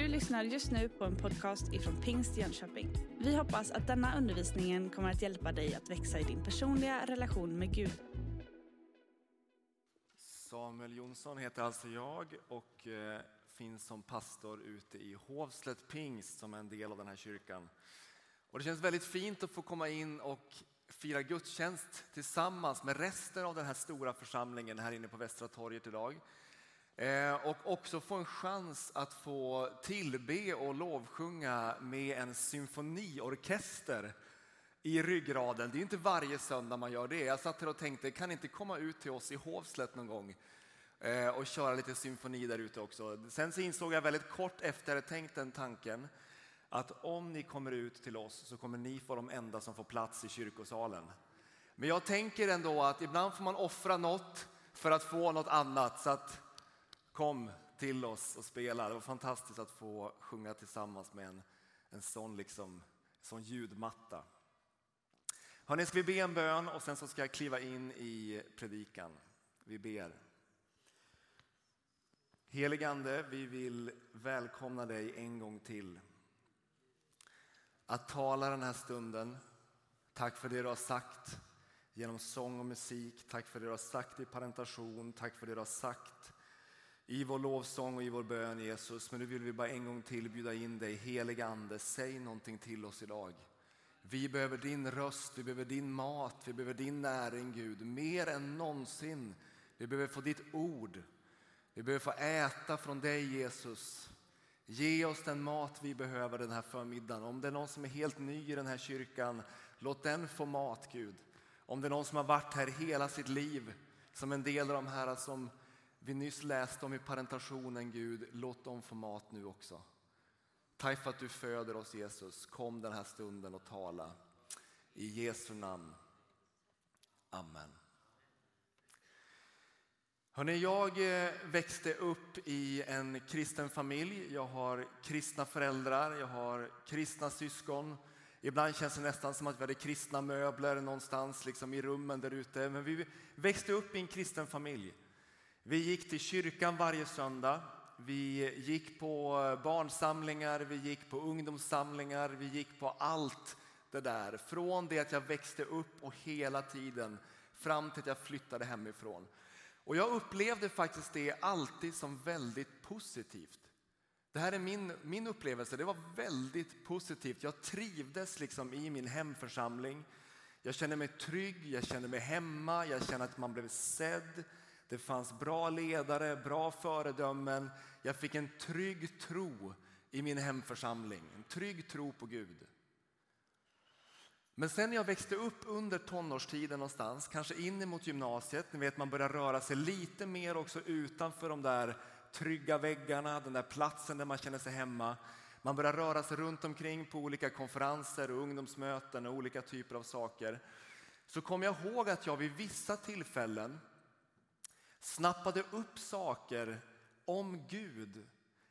Du lyssnar just nu på en podcast ifrån Pingst Jönköping. Vi hoppas att denna undervisning kommer att hjälpa dig att växa i din personliga relation med Gud. Samuel Jonsson heter alltså jag och eh, finns som pastor ute i Hovslätt Pingst som är en del av den här kyrkan. Och det känns väldigt fint att få komma in och fira gudstjänst tillsammans med resten av den här stora församlingen här inne på Västra torget idag. Eh, och också få en chans att få tillbe och lovsjunga med en symfoniorkester i ryggraden. Det är inte varje söndag man gör det. Jag satt här och tänkte, kan inte komma ut till oss i Hovslätt någon gång eh, och köra lite symfoni där ute också. Sen så insåg jag väldigt kort efter att tänkt den tanken att om ni kommer ut till oss så kommer ni få de enda som får plats i kyrkosalen. Men jag tänker ändå att ibland får man offra något för att få något annat. Så att kom till oss och spela. Det var fantastiskt att få sjunga tillsammans med en, en sån, liksom, sån ljudmatta. Hörrni, ska vi be en bön och sen så ska jag kliva in i predikan. Vi ber. Heligande, vi vill välkomna dig en gång till. Att tala den här stunden. Tack för det du har sagt genom sång och musik. Tack för det du har sagt i parentation. Tack för det du har sagt i vår lovsång och i vår bön Jesus. Men nu vill vi bara en gång till bjuda in dig, heliga Ande, säg någonting till oss idag. Vi behöver din röst, vi behöver din mat, vi behöver din näring Gud, mer än någonsin. Vi behöver få ditt ord. Vi behöver få äta från dig Jesus. Ge oss den mat vi behöver den här förmiddagen. Om det är någon som är helt ny i den här kyrkan, låt den få mat Gud. Om det är någon som har varit här hela sitt liv, som en del av de här som vi nyss läste om i parentationen, Gud, låt dem få mat nu också. Tack för att du föder oss Jesus. Kom den här stunden och tala. I Jesu namn. Amen. Hörrni, jag eh, växte upp i en kristen familj. Jag har kristna föräldrar, jag har kristna syskon. Ibland känns det nästan som att vi hade kristna möbler någonstans liksom i rummen där ute. Men vi växte upp i en kristen familj. Vi gick till kyrkan varje söndag. Vi gick på barnsamlingar, vi gick på ungdomssamlingar, vi gick på allt det där. Från det att jag växte upp och hela tiden fram till att jag flyttade hemifrån. Och jag upplevde faktiskt det alltid som väldigt positivt. Det här är min, min upplevelse, det var väldigt positivt. Jag trivdes liksom i min hemförsamling. Jag kände mig trygg, jag kände mig hemma, jag kände att man blev sedd. Det fanns bra ledare, bra föredömen. Jag fick en trygg tro i min hemförsamling, en trygg tro på Gud. Men sen när jag växte upp under tonårstiden någonstans, kanske in mot gymnasiet, ni vet man börjar röra sig lite mer också utanför de där trygga väggarna, den där platsen där man känner sig hemma. Man börjar röra sig runt omkring på olika konferenser och ungdomsmöten och olika typer av saker. Så kom jag ihåg att jag vid vissa tillfällen snappade upp saker om Gud.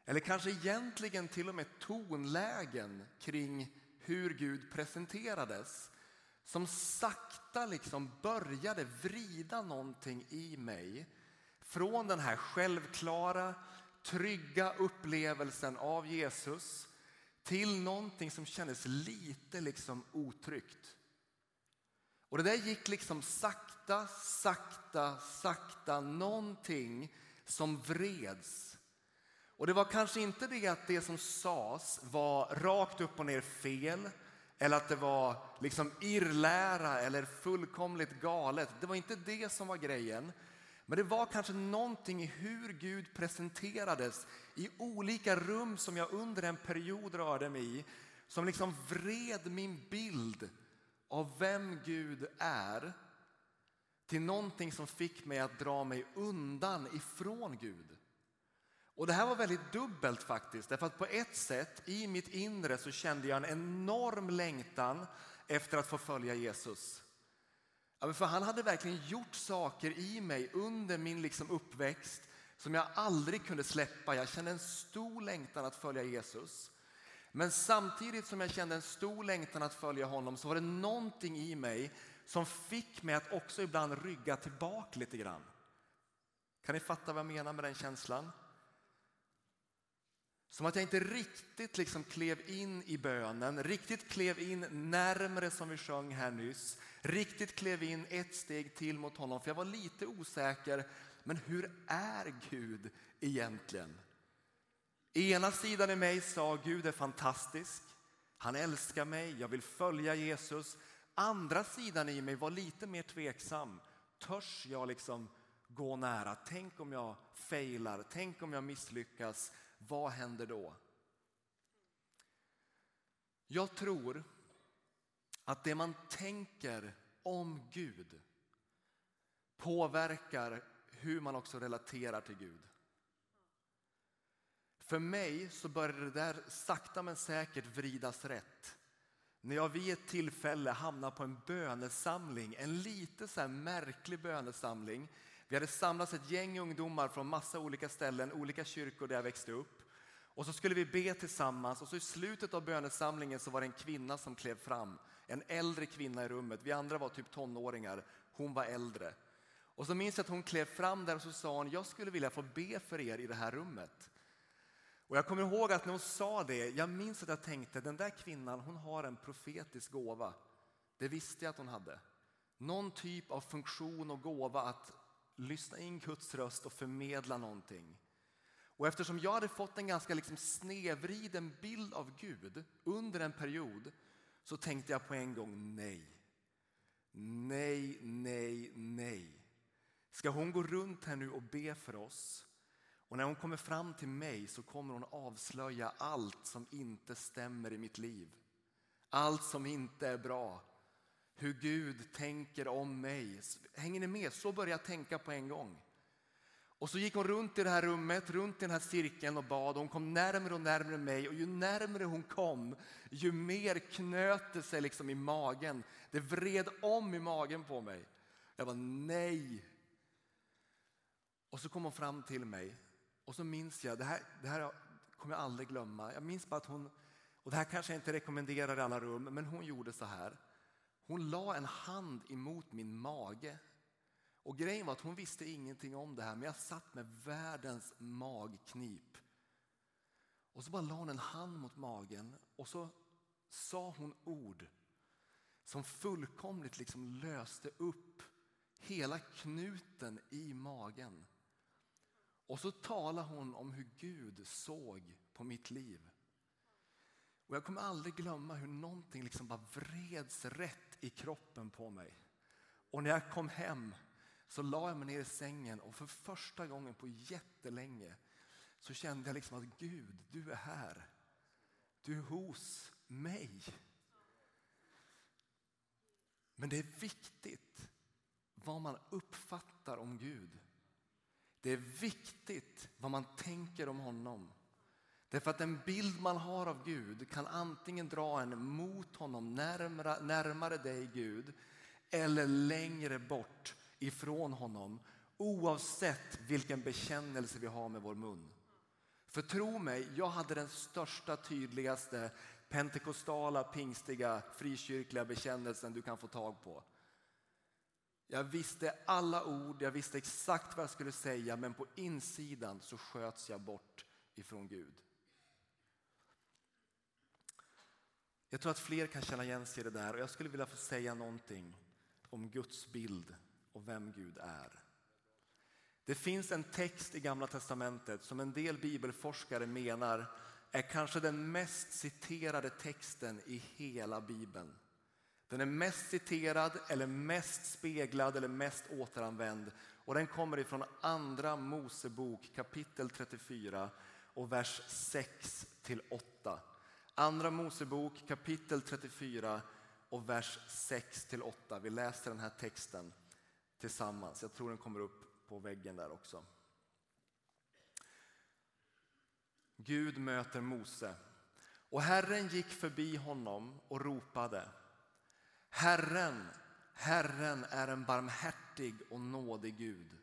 Eller kanske egentligen till och med tonlägen kring hur Gud presenterades. Som sakta liksom började vrida någonting i mig. Från den här självklara, trygga upplevelsen av Jesus till någonting som kändes lite liksom otryggt. Och det där gick liksom sakta, sakta, sakta, någonting som vreds. Och det var kanske inte det att det som sades var rakt upp och ner fel eller att det var liksom irrlära eller fullkomligt galet. Det var inte det som var grejen. Men det var kanske någonting i hur Gud presenterades i olika rum som jag under en period rörde mig i som liksom vred min bild av vem Gud är till någonting som fick mig att dra mig undan ifrån Gud. Och det här var väldigt dubbelt faktiskt, därför att på ett sätt i mitt inre så kände jag en enorm längtan efter att få följa Jesus. Ja, för han hade verkligen gjort saker i mig under min liksom uppväxt som jag aldrig kunde släppa. Jag kände en stor längtan att följa Jesus. Men samtidigt som jag kände en stor längtan att följa honom så var det någonting i mig som fick mig att också ibland rygga tillbaka lite grann. Kan ni fatta vad jag menar med den känslan? Som att jag inte riktigt liksom klev in i bönen, riktigt klev in närmre som vi sjöng här nyss. Riktigt klev in ett steg till mot honom, för jag var lite osäker. Men hur är Gud egentligen? Ena sidan i mig sa Gud är fantastisk. Han älskar mig, jag vill följa Jesus. Andra sidan i mig var lite mer tveksam. Törs jag liksom gå nära? Tänk om jag failar? Tänk om jag misslyckas? Vad händer då? Jag tror att det man tänker om Gud påverkar hur man också relaterar till Gud. För mig så började det där sakta men säkert vridas rätt. När jag vid ett tillfälle hamnade på en bönesamling, en lite så märklig bönesamling. Vi hade samlats ett gäng ungdomar från massa olika ställen, olika kyrkor där jag växte upp. Och så skulle vi be tillsammans och så i slutet av bönesamlingen så var det en kvinna som klev fram. En äldre kvinna i rummet. Vi andra var typ tonåringar. Hon var äldre. Och så minns jag att hon klev fram där och så sa hon, jag skulle vilja få be för er i det här rummet. Och jag kommer ihåg att när hon sa det, jag minns att jag tänkte den där kvinnan hon har en profetisk gåva. Det visste jag att hon hade. Någon typ av funktion och gåva att lyssna in Guds röst och förmedla någonting. Och eftersom jag hade fått en ganska liksom snedvriden bild av Gud under en period så tänkte jag på en gång nej. Nej, nej, nej. Ska hon gå runt här nu och be för oss? Och när hon kommer fram till mig så kommer hon avslöja allt som inte stämmer i mitt liv. Allt som inte är bra. Hur Gud tänker om mig. Hänger ni med? Så började jag tänka på en gång. Och så gick hon runt i det här rummet, runt i den här cirkeln och bad. Hon kom närmre och närmre mig och ju närmre hon kom, ju mer knöt det sig liksom i magen. Det vred om i magen på mig. Jag var nej. Och så kom hon fram till mig och så minns jag, det här, det här kommer jag aldrig glömma. Jag minns bara att hon, och det här kanske jag inte rekommenderar i alla rum, men hon gjorde så här. Hon la en hand emot min mage. Och grejen var att hon visste ingenting om det här, men jag satt med världens magknip. Och så bara la hon en hand mot magen och så sa hon ord som fullkomligt liksom löste upp hela knuten i magen. Och så talar hon om hur Gud såg på mitt liv. Och jag kommer aldrig glömma hur någonting liksom bara vreds rätt i kroppen på mig. Och när jag kom hem så la jag mig ner i sängen och för första gången på jättelänge så kände jag liksom att Gud, du är här. Du är hos mig. Men det är viktigt vad man uppfattar om Gud. Det är viktigt vad man tänker om honom. Därför att den bild man har av Gud kan antingen dra en mot honom, närmare, närmare dig Gud, eller längre bort ifrån honom. Oavsett vilken bekännelse vi har med vår mun. För tro mig, jag hade den största, tydligaste pentekostala, pingstiga, frikyrkliga bekännelsen du kan få tag på. Jag visste alla ord, jag visste exakt vad jag skulle säga men på insidan så sköts jag bort ifrån Gud. Jag tror att fler kan känna igen sig i det där och jag skulle vilja få säga någonting om Guds bild och vem Gud är. Det finns en text i Gamla testamentet som en del bibelforskare menar är kanske den mest citerade texten i hela bibeln. Den är mest citerad, eller mest speglad eller mest återanvänd. Och den kommer ifrån Andra Mosebok kapitel 34 och vers 6 till 8. Andra Mosebok kapitel 34 och vers 6 till 8. Vi läser den här texten tillsammans. Jag tror den kommer upp på väggen där också. Gud möter Mose och Herren gick förbi honom och ropade Herren, Herren är en barmhärtig och nådig Gud.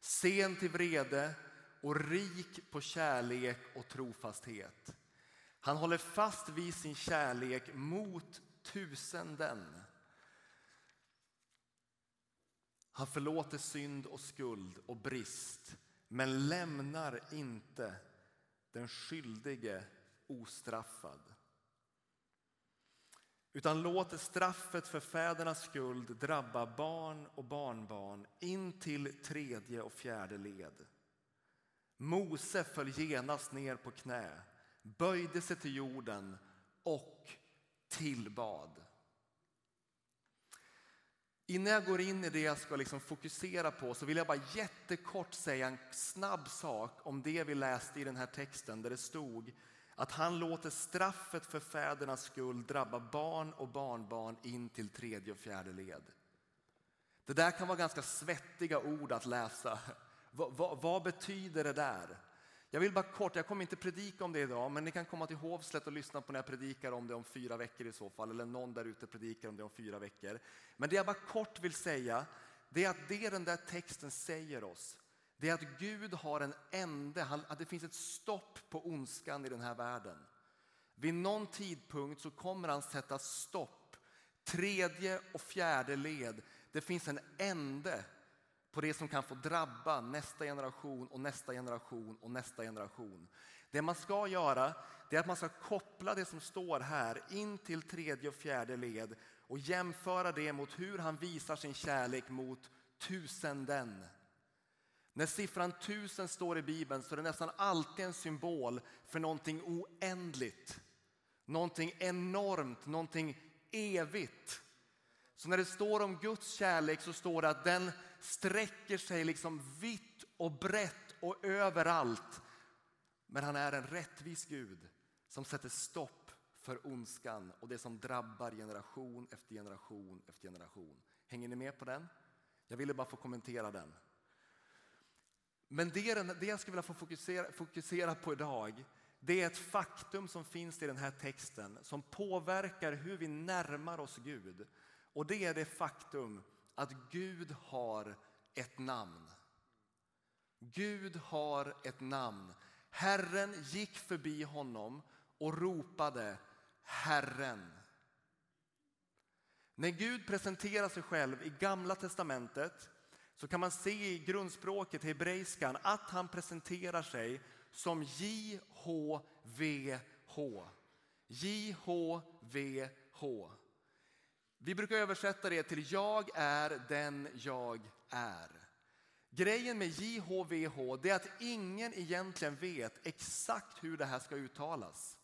Sen till vrede och rik på kärlek och trofasthet. Han håller fast vid sin kärlek mot tusenden. Han förlåter synd och skuld och brist men lämnar inte den skyldige ostraffad. Utan låter straffet för fädernas skuld drabba barn och barnbarn in till tredje och fjärde led. Mose föll genast ner på knä, böjde sig till jorden och tillbad. Innan jag går in i det jag ska liksom fokusera på så vill jag bara jättekort säga en snabb sak om det vi läste i den här texten där det stod att han låter straffet för fädernas skull drabba barn och barnbarn in till tredje och fjärde led. Det där kan vara ganska svettiga ord att läsa. Vad, vad, vad betyder det där? Jag vill bara kort, jag kommer inte predika om det idag, men ni kan komma till Hovslätt och lyssna på när jag predikar om det om fyra veckor i så fall, eller någon där ute predikar om det om fyra veckor. Men det jag bara kort vill säga, det är att det den där texten säger oss, det är att Gud har en ände, att det finns ett stopp på ondskan i den här världen. Vid någon tidpunkt så kommer han sätta stopp. Tredje och fjärde led, det finns en ände på det som kan få drabba nästa generation och nästa generation och nästa generation. Det man ska göra det är att man ska koppla det som står här in till tredje och fjärde led och jämföra det mot hur han visar sin kärlek mot tusenden. När siffran tusen står i Bibeln så är det nästan alltid en symbol för någonting oändligt. Någonting enormt, någonting evigt. Så när det står om Guds kärlek så står det att den sträcker sig liksom vitt och brett och överallt. Men han är en rättvis Gud som sätter stopp för ondskan och det som drabbar generation efter generation efter generation. Hänger ni med på den? Jag ville bara få kommentera den. Men det, det jag skulle vilja få fokusera, fokusera på idag det är ett faktum som finns i den här texten som påverkar hur vi närmar oss Gud. Och det är det faktum att Gud har ett namn. Gud har ett namn. Herren gick förbi honom och ropade Herren. När Gud presenterar sig själv i Gamla testamentet så kan man se i grundspråket hebreiskan att han presenterar sig som JHVH. JHVH. Vi brukar översätta det till jag är den jag är. Grejen med JHVH det är att ingen egentligen vet exakt hur det här ska uttalas.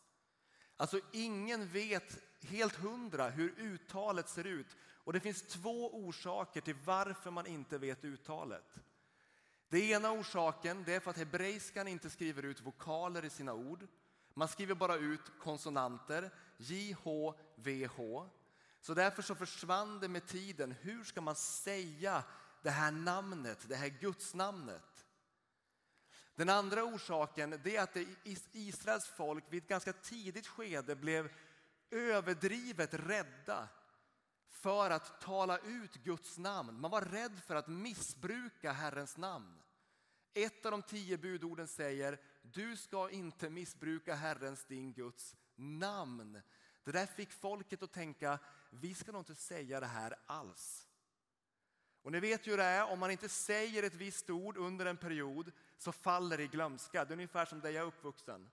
Alltså ingen vet helt hundra hur uttalet ser ut. Och det finns två orsaker till varför man inte vet uttalet. Den ena orsaken det är för att hebreiskan inte skriver ut vokaler i sina ord. Man skriver bara ut konsonanter, J, H, V, H. Så därför så försvann det med tiden. Hur ska man säga det här namnet, det här gudsnamnet? Den andra orsaken det är att Israels folk vid ett ganska tidigt skede blev överdrivet rädda för att tala ut Guds namn. Man var rädd för att missbruka Herrens namn. Ett av de tio budorden säger du ska inte missbruka Herrens, din Guds namn. Det där fick folket att tänka vi ska nog inte säga det här alls. Och ni vet ju hur det är, om man inte säger ett visst ord under en period så faller det i glömska. Det är ungefär som där jag är uppvuxen.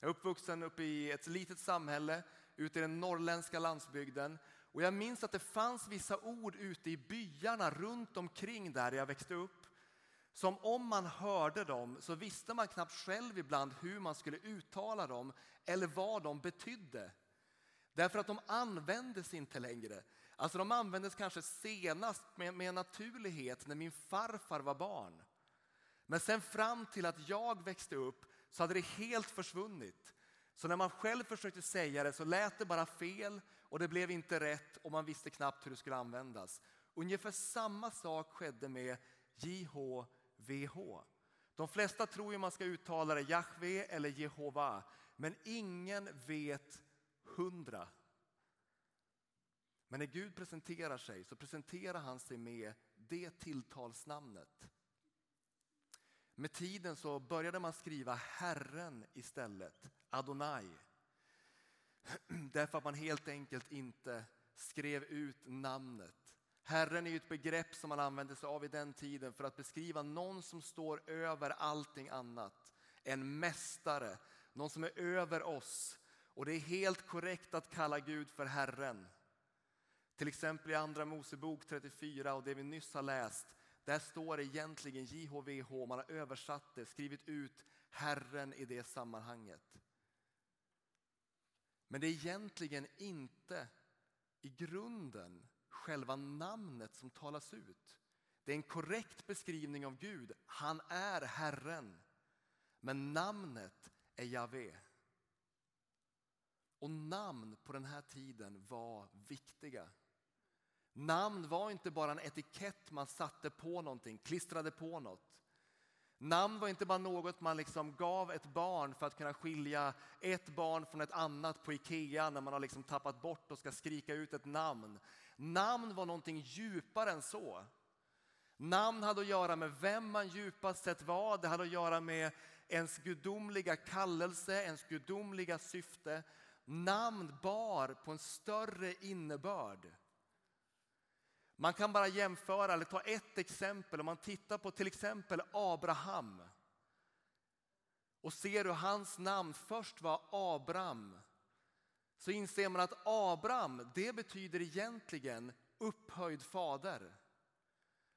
Jag är uppvuxen uppe i ett litet samhälle ute i den norrländska landsbygden. Och jag minns att det fanns vissa ord ute i byarna runt omkring där jag växte upp. Som om man hörde dem så visste man knappt själv ibland hur man skulle uttala dem eller vad de betydde. Därför att de användes inte längre. Alltså de användes kanske senast med, med naturlighet när min farfar var barn. Men sen fram till att jag växte upp så hade det helt försvunnit. Så när man själv försökte säga det så lät det bara fel och det blev inte rätt och man visste knappt hur det skulle användas. Ungefär samma sak skedde med JHVH. De flesta tror ju man ska uttala det Jahve eller Jehova, men ingen vet hundra. Men när Gud presenterar sig så presenterar han sig med det tilltalsnamnet. Med tiden så började man skriva Herren istället, Adonai. Därför att man helt enkelt inte skrev ut namnet. Herren är ett begrepp som man använde sig av i den tiden för att beskriva någon som står över allting annat. en mästare, någon som är över oss. Och det är helt korrekt att kalla Gud för Herren. Till exempel i Andra Mosebok 34 och det vi nyss har läst. Där står det egentligen JHVH, man har översatt det, skrivit ut Herren i det sammanhanget. Men det är egentligen inte i grunden själva namnet som talas ut. Det är en korrekt beskrivning av Gud. Han är Herren. Men namnet är Javé. Och namn på den här tiden var viktiga. Namn var inte bara en etikett man satte på någonting, klistrade på något. Namn var inte bara något man liksom gav ett barn för att kunna skilja ett barn från ett annat på Ikea när man har liksom tappat bort och ska skrika ut ett namn. Namn var någonting djupare än så. Namn hade att göra med vem man djupast sett var. Det hade att göra med ens gudomliga kallelse, ens gudomliga syfte. Namn bar på en större innebörd. Man kan bara jämföra eller ta ett exempel. Om man tittar på till exempel Abraham och ser hur hans namn först var Abram så inser man att Abram det betyder egentligen upphöjd fader.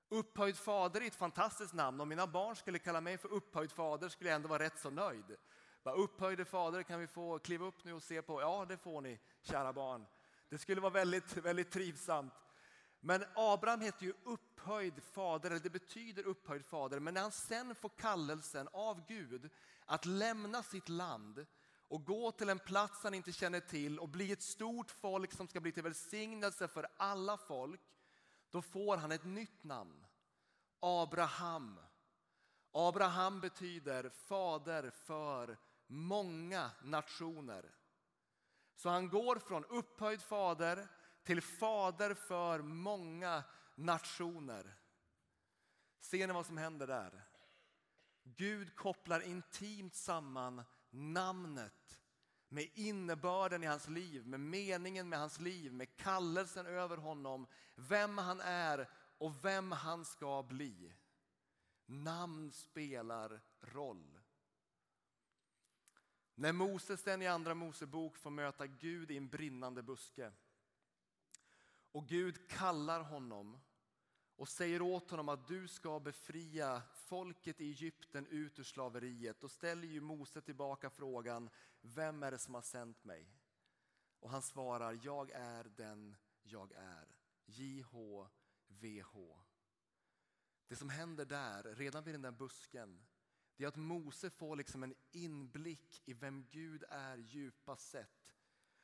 Upphöjd fader är ett fantastiskt namn. Om mina barn skulle kalla mig för upphöjd fader skulle jag ändå vara rätt så nöjd. Bara, upphöjde fader kan vi få kliva upp nu och se på? Ja, det får ni kära barn. Det skulle vara väldigt, väldigt trivsamt. Men Abraham heter ju upphöjd fader, eller det betyder upphöjd fader. Men när han sen får kallelsen av Gud att lämna sitt land och gå till en plats han inte känner till och bli ett stort folk som ska bli till välsignelse för alla folk. Då får han ett nytt namn. Abraham. Abraham betyder fader för många nationer. Så han går från upphöjd fader till fader för många nationer. Ser ni vad som händer där? Gud kopplar intimt samman namnet med innebörden i hans liv, med meningen med hans liv, med kallelsen över honom, vem han är och vem han ska bli. Namn spelar roll. När Moses sen i andra Mosebok får möta Gud i en brinnande buske och Gud kallar honom och säger åt honom att du ska befria folket i Egypten ut ur slaveriet. Då ställer ju Mose tillbaka frågan, vem är det som har sänt mig? Och han svarar, jag är den jag är. JHVH. Det som händer där, redan vid den där busken, det är att Mose får liksom en inblick i vem Gud är djupast sett.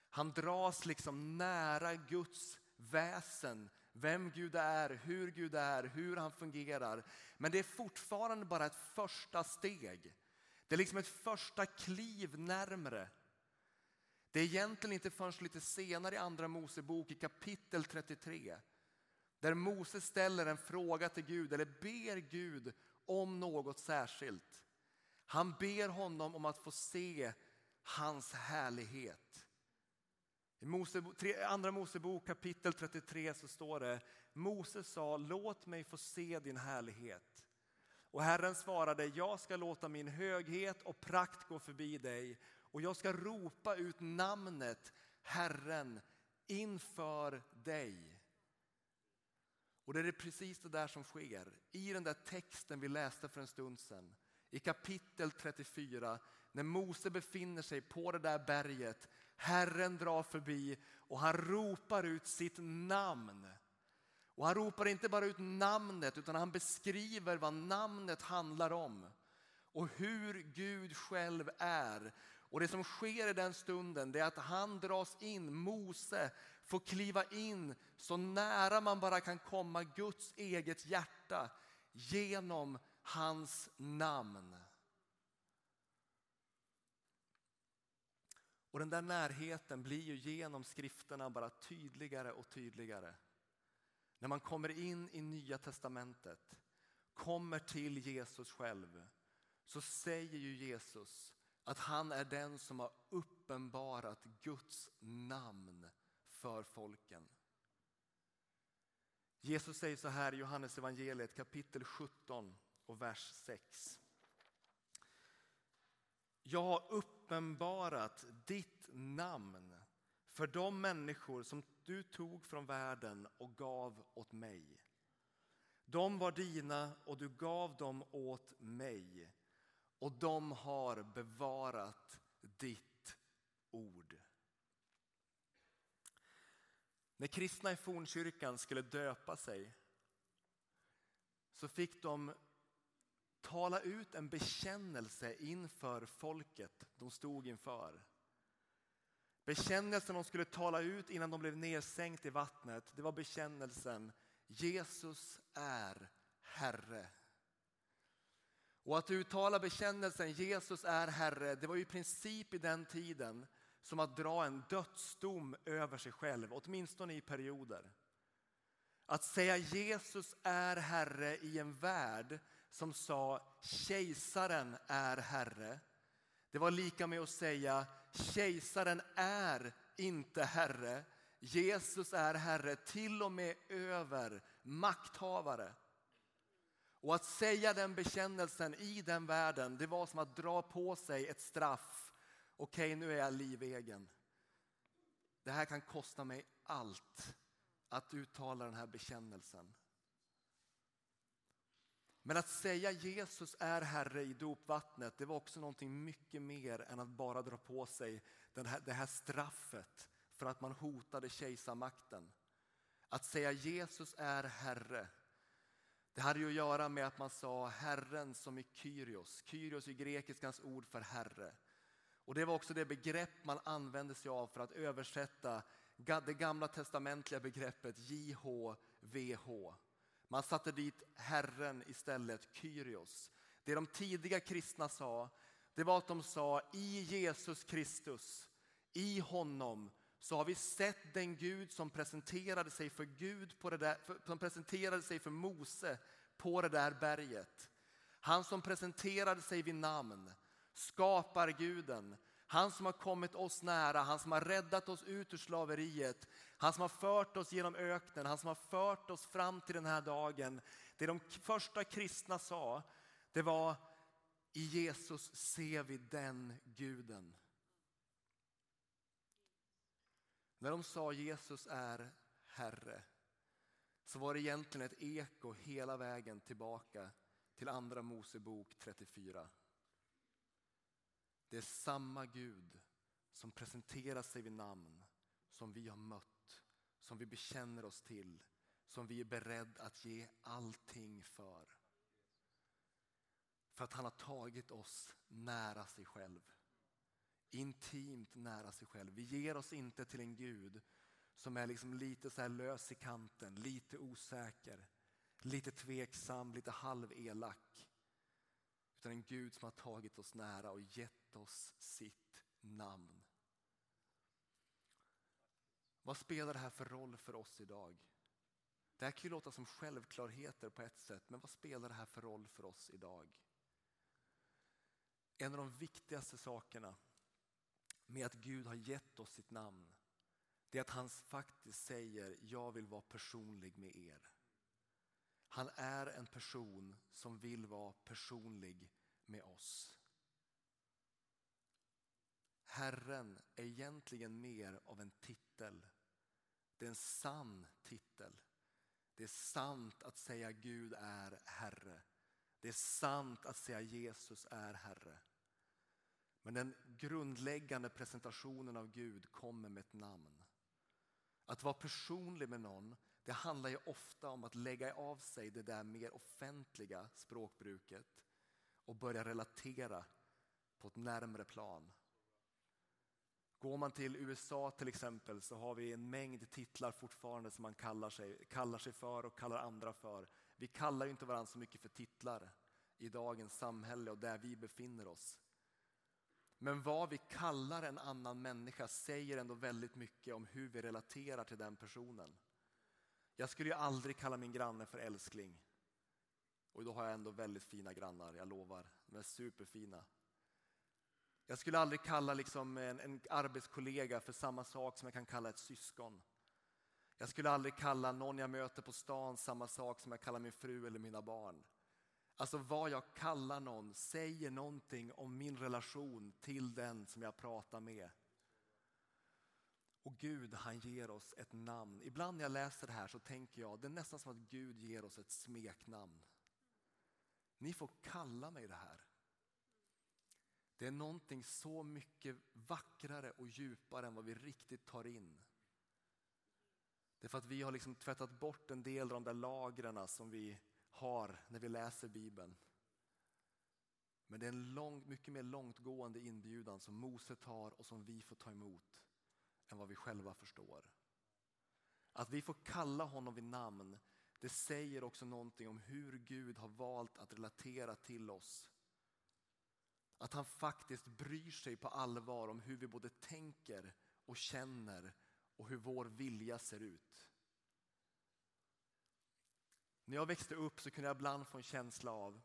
Han dras liksom nära Guds väsen, vem Gud är, hur Gud är, hur han fungerar. Men det är fortfarande bara ett första steg. Det är liksom ett första kliv närmre. Det är egentligen inte förrän lite senare i Andra Mosebok i kapitel 33 där Mose ställer en fråga till Gud eller ber Gud om något särskilt. Han ber honom om att få se hans härlighet. I andra Mosebok kapitel 33 så står det Mose sa låt mig få se din härlighet. Och Herren svarade jag ska låta min höghet och prakt gå förbi dig och jag ska ropa ut namnet Herren inför dig. Och det är precis det där som sker i den där texten vi läste för en stund sedan. I kapitel 34 när Mose befinner sig på det där berget Herren drar förbi och han ropar ut sitt namn. Och han ropar inte bara ut namnet utan han beskriver vad namnet handlar om. Och hur Gud själv är. Och det som sker i den stunden det är att han dras in, Mose får kliva in så nära man bara kan komma Guds eget hjärta genom hans namn. Och den där närheten blir ju genom skrifterna bara tydligare och tydligare. När man kommer in i Nya Testamentet, kommer till Jesus själv, så säger ju Jesus att han är den som har uppenbarat Guds namn för folken. Jesus säger så här i Johannes evangeliet kapitel 17 och vers 6 jag har uppenbarat ditt namn för de människor som du tog från världen och gav åt mig. De var dina och du gav dem åt mig och de har bevarat ditt ord. När kristna i fornkyrkan skulle döpa sig så fick de tala ut en bekännelse inför folket de stod inför. Bekännelsen de skulle tala ut innan de blev nedsänkt i vattnet, det var bekännelsen Jesus är Herre. Och att uttala bekännelsen Jesus är Herre, det var ju i princip i den tiden som att dra en dödsdom över sig själv, åtminstone i perioder. Att säga Jesus är Herre i en värld som sa kejsaren är Herre. Det var lika med att säga kejsaren är inte Herre. Jesus är Herre till och med över makthavare. Och att säga den bekännelsen i den världen, det var som att dra på sig ett straff. Okej, nu är jag livegen. Det här kan kosta mig allt att uttala den här bekännelsen. Men att säga Jesus är Herre i dopvattnet, det var också någonting mycket mer än att bara dra på sig den här, det här straffet för att man hotade kejsarmakten. Att säga Jesus är Herre, det hade ju att göra med att man sa Herren som i Kyrios. Kyrios är grekiskans ord för Herre. Och det var också det begrepp man använde sig av för att översätta det gamla testamentliga begreppet JHVH. Man satte dit Herren istället, Kyrios. Det de tidiga kristna sa, det var att de sa i Jesus Kristus, i honom så har vi sett den Gud som presenterade sig för Gud på det där, som presenterade sig för Mose på det där berget. Han som presenterade sig vid namn, skapar guden, han som har kommit oss nära, han som har räddat oss ut ur slaveriet, han som har fört oss genom öknen, han som har fört oss fram till den här dagen. Det de första kristna sa, det var i Jesus ser vi den guden. När de sa Jesus är Herre så var det egentligen ett eko hela vägen tillbaka till Andra Mosebok 34. Det är samma Gud som presenterar sig vid namn som vi har mött, som vi bekänner oss till, som vi är beredda att ge allting för. För att han har tagit oss nära sig själv. Intimt nära sig själv. Vi ger oss inte till en Gud som är liksom lite så lös i kanten, lite osäker, lite tveksam, lite halvelak efter en Gud som har tagit oss nära och gett oss sitt namn. Vad spelar det här för roll för oss idag? Det här kan ju låta som självklarheter på ett sätt, men vad spelar det här för roll för oss idag? En av de viktigaste sakerna med att Gud har gett oss sitt namn, det är att han faktiskt säger, jag vill vara personlig med er. Han är en person som vill vara personlig med oss. Herren är egentligen mer av en titel. Det är en sann titel. Det är sant att säga Gud är Herre. Det är sant att säga Jesus är Herre. Men den grundläggande presentationen av Gud kommer med ett namn. Att vara personlig med någon det handlar ju ofta om att lägga av sig det där mer offentliga språkbruket och börja relatera på ett närmre plan. Går man till USA till exempel så har vi en mängd titlar fortfarande som man kallar sig, kallar sig för och kallar andra för. Vi kallar ju inte varandra så mycket för titlar i dagens samhälle och där vi befinner oss. Men vad vi kallar en annan människa säger ändå väldigt mycket om hur vi relaterar till den personen. Jag skulle ju aldrig kalla min granne för älskling. Och då har jag ändå väldigt fina grannar, jag lovar. De är superfina. Jag skulle aldrig kalla liksom en, en arbetskollega för samma sak som jag kan kalla ett syskon. Jag skulle aldrig kalla någon jag möter på stan samma sak som jag kallar min fru eller mina barn. Alltså vad jag kallar någon säger någonting om min relation till den som jag pratar med. Och Gud han ger oss ett namn. Ibland när jag läser det här så tänker jag det är nästan som att Gud ger oss ett smeknamn. Ni får kalla mig det här. Det är någonting så mycket vackrare och djupare än vad vi riktigt tar in. Det är för att vi har liksom tvättat bort en del av de där lagren som vi har när vi läser Bibeln. Men det är en lång, mycket mer långtgående inbjudan som Mose tar och som vi får ta emot än vad vi själva förstår. Att vi får kalla honom vid namn, det säger också någonting om hur Gud har valt att relatera till oss. Att han faktiskt bryr sig på allvar om hur vi både tänker och känner och hur vår vilja ser ut. När jag växte upp så kunde jag ibland få en känsla av,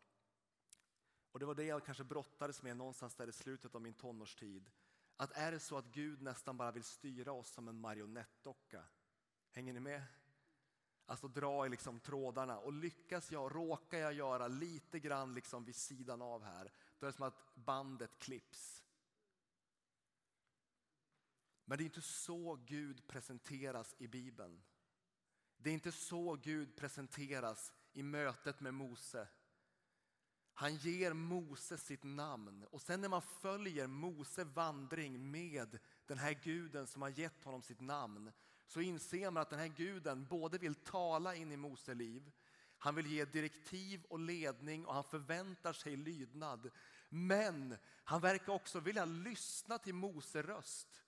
och det var det jag kanske brottades med någonstans där i slutet av min tonårstid, att är det så att Gud nästan bara vill styra oss som en marionettdocka? Hänger ni med? Alltså dra i liksom trådarna och lyckas jag, råkar jag göra lite grann liksom vid sidan av här, då är det som att bandet klipps. Men det är inte så Gud presenteras i Bibeln. Det är inte så Gud presenteras i mötet med Mose. Han ger Mose sitt namn och sen när man följer Mose vandring med den här guden som har gett honom sitt namn så inser man att den här guden både vill tala in i Mose liv, han vill ge direktiv och ledning och han förväntar sig lydnad. Men han verkar också vilja lyssna till Mose röst.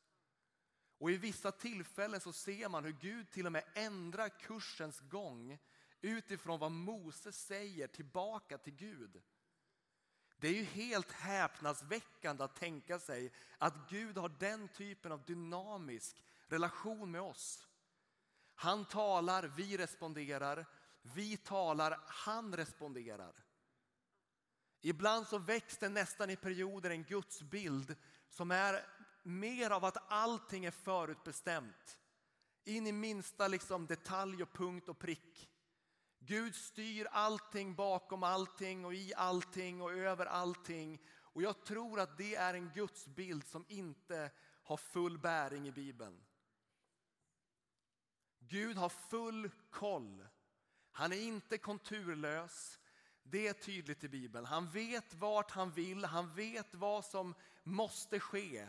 Och i vissa tillfällen så ser man hur Gud till och med ändrar kursens gång utifrån vad Mose säger tillbaka till Gud. Det är ju helt häpnadsväckande att tänka sig att Gud har den typen av dynamisk relation med oss. Han talar, vi responderar. Vi talar, han responderar. Ibland så väcks det nästan i perioder en gudsbild som är mer av att allting är förutbestämt. In i minsta liksom detalj och punkt och prick. Gud styr allting bakom allting och i allting och över allting. Och jag tror att det är en gudsbild som inte har full bäring i Bibeln. Gud har full koll. Han är inte konturlös. Det är tydligt i Bibeln. Han vet vart han vill, han vet vad som måste ske.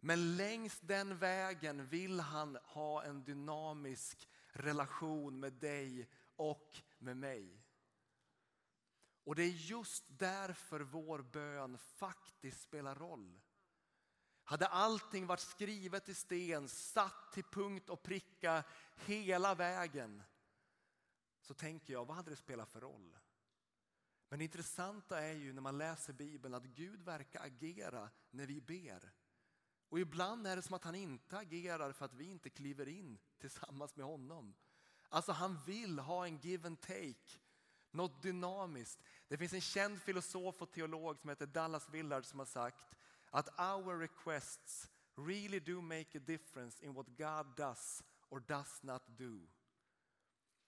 Men längs den vägen vill han ha en dynamisk relation med dig och med mig. Och det är just därför vår bön faktiskt spelar roll. Hade allting varit skrivet i sten, satt till punkt och pricka hela vägen så tänker jag, vad hade det spelat för roll? Men det intressanta är ju när man läser Bibeln att Gud verkar agera när vi ber. Och ibland är det som att han inte agerar för att vi inte kliver in tillsammans med honom. Alltså han vill ha en give and take, något dynamiskt. Det finns en känd filosof och teolog som heter Dallas Willard som har sagt att our requests really do make a difference in what God does or does not do.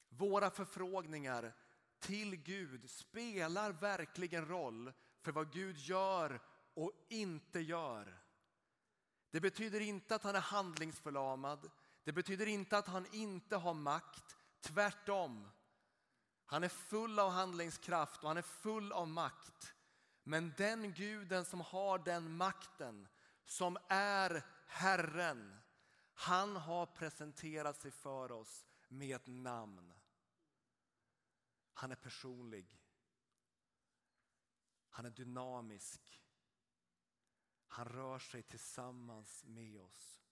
Våra förfrågningar till Gud spelar verkligen roll för vad Gud gör och inte gör. Det betyder inte att han är handlingsförlamad. Det betyder inte att han inte har makt. Tvärtom. Han är full av handlingskraft och han är full av makt. Men den guden som har den makten, som är Herren, han har presenterat sig för oss med ett namn. Han är personlig. Han är dynamisk. Han rör sig tillsammans med oss.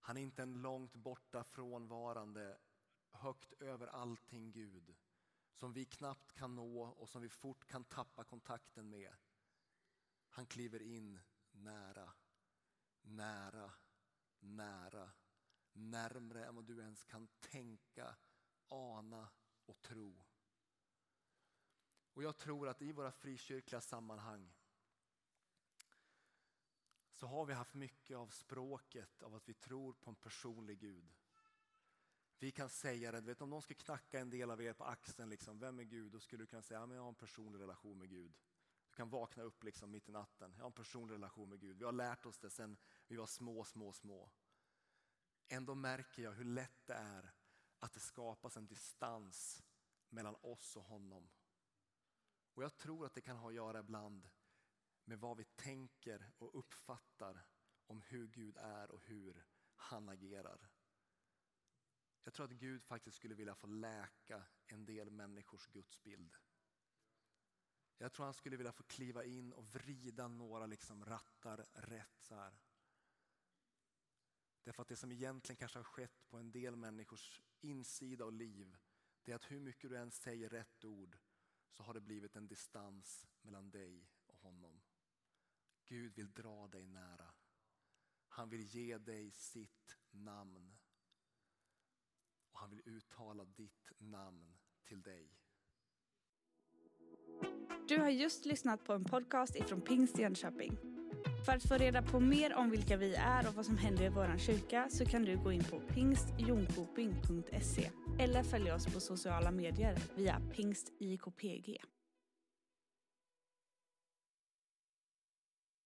Han är inte en långt borta frånvarande, högt över allting Gud som vi knappt kan nå och som vi fort kan tappa kontakten med. Han kliver in nära, nära, nära, närmre än vad du ens kan tänka, ana och tro. Och jag tror att i våra frikyrkliga sammanhang så har vi haft mycket av språket av att vi tror på en personlig Gud. Vi kan säga det, vet, om någon skulle knacka en del av er på axeln, liksom, vem är Gud? Då skulle du kunna säga, ja, men jag har en personlig relation med Gud. Du kan vakna upp liksom mitt i natten, jag har en personlig relation med Gud. Vi har lärt oss det sedan vi var små, små, små. Ändå märker jag hur lätt det är att det skapas en distans mellan oss och honom. Och jag tror att det kan ha att göra ibland med vad vi tänker och uppfattar om hur Gud är och hur han agerar. Jag tror att Gud faktiskt skulle vilja få läka en del människors gudsbild. Jag tror han skulle vilja få kliva in och vrida några liksom rattar rätt. så här. Därför att det som egentligen kanske har skett på en del människors insida och liv, det är att hur mycket du än säger rätt ord så har det blivit en distans mellan dig och honom. Gud vill dra dig nära. Han vill ge dig sitt namn. Och han vill uttala ditt namn till dig. Du har just lyssnat på en podcast ifrån Pingst Jönköping. För att få reda på mer om vilka vi är och vad som händer i vår kyrka så kan du gå in på pingstjonkoping.se eller följa oss på sociala medier via pingstjkpg.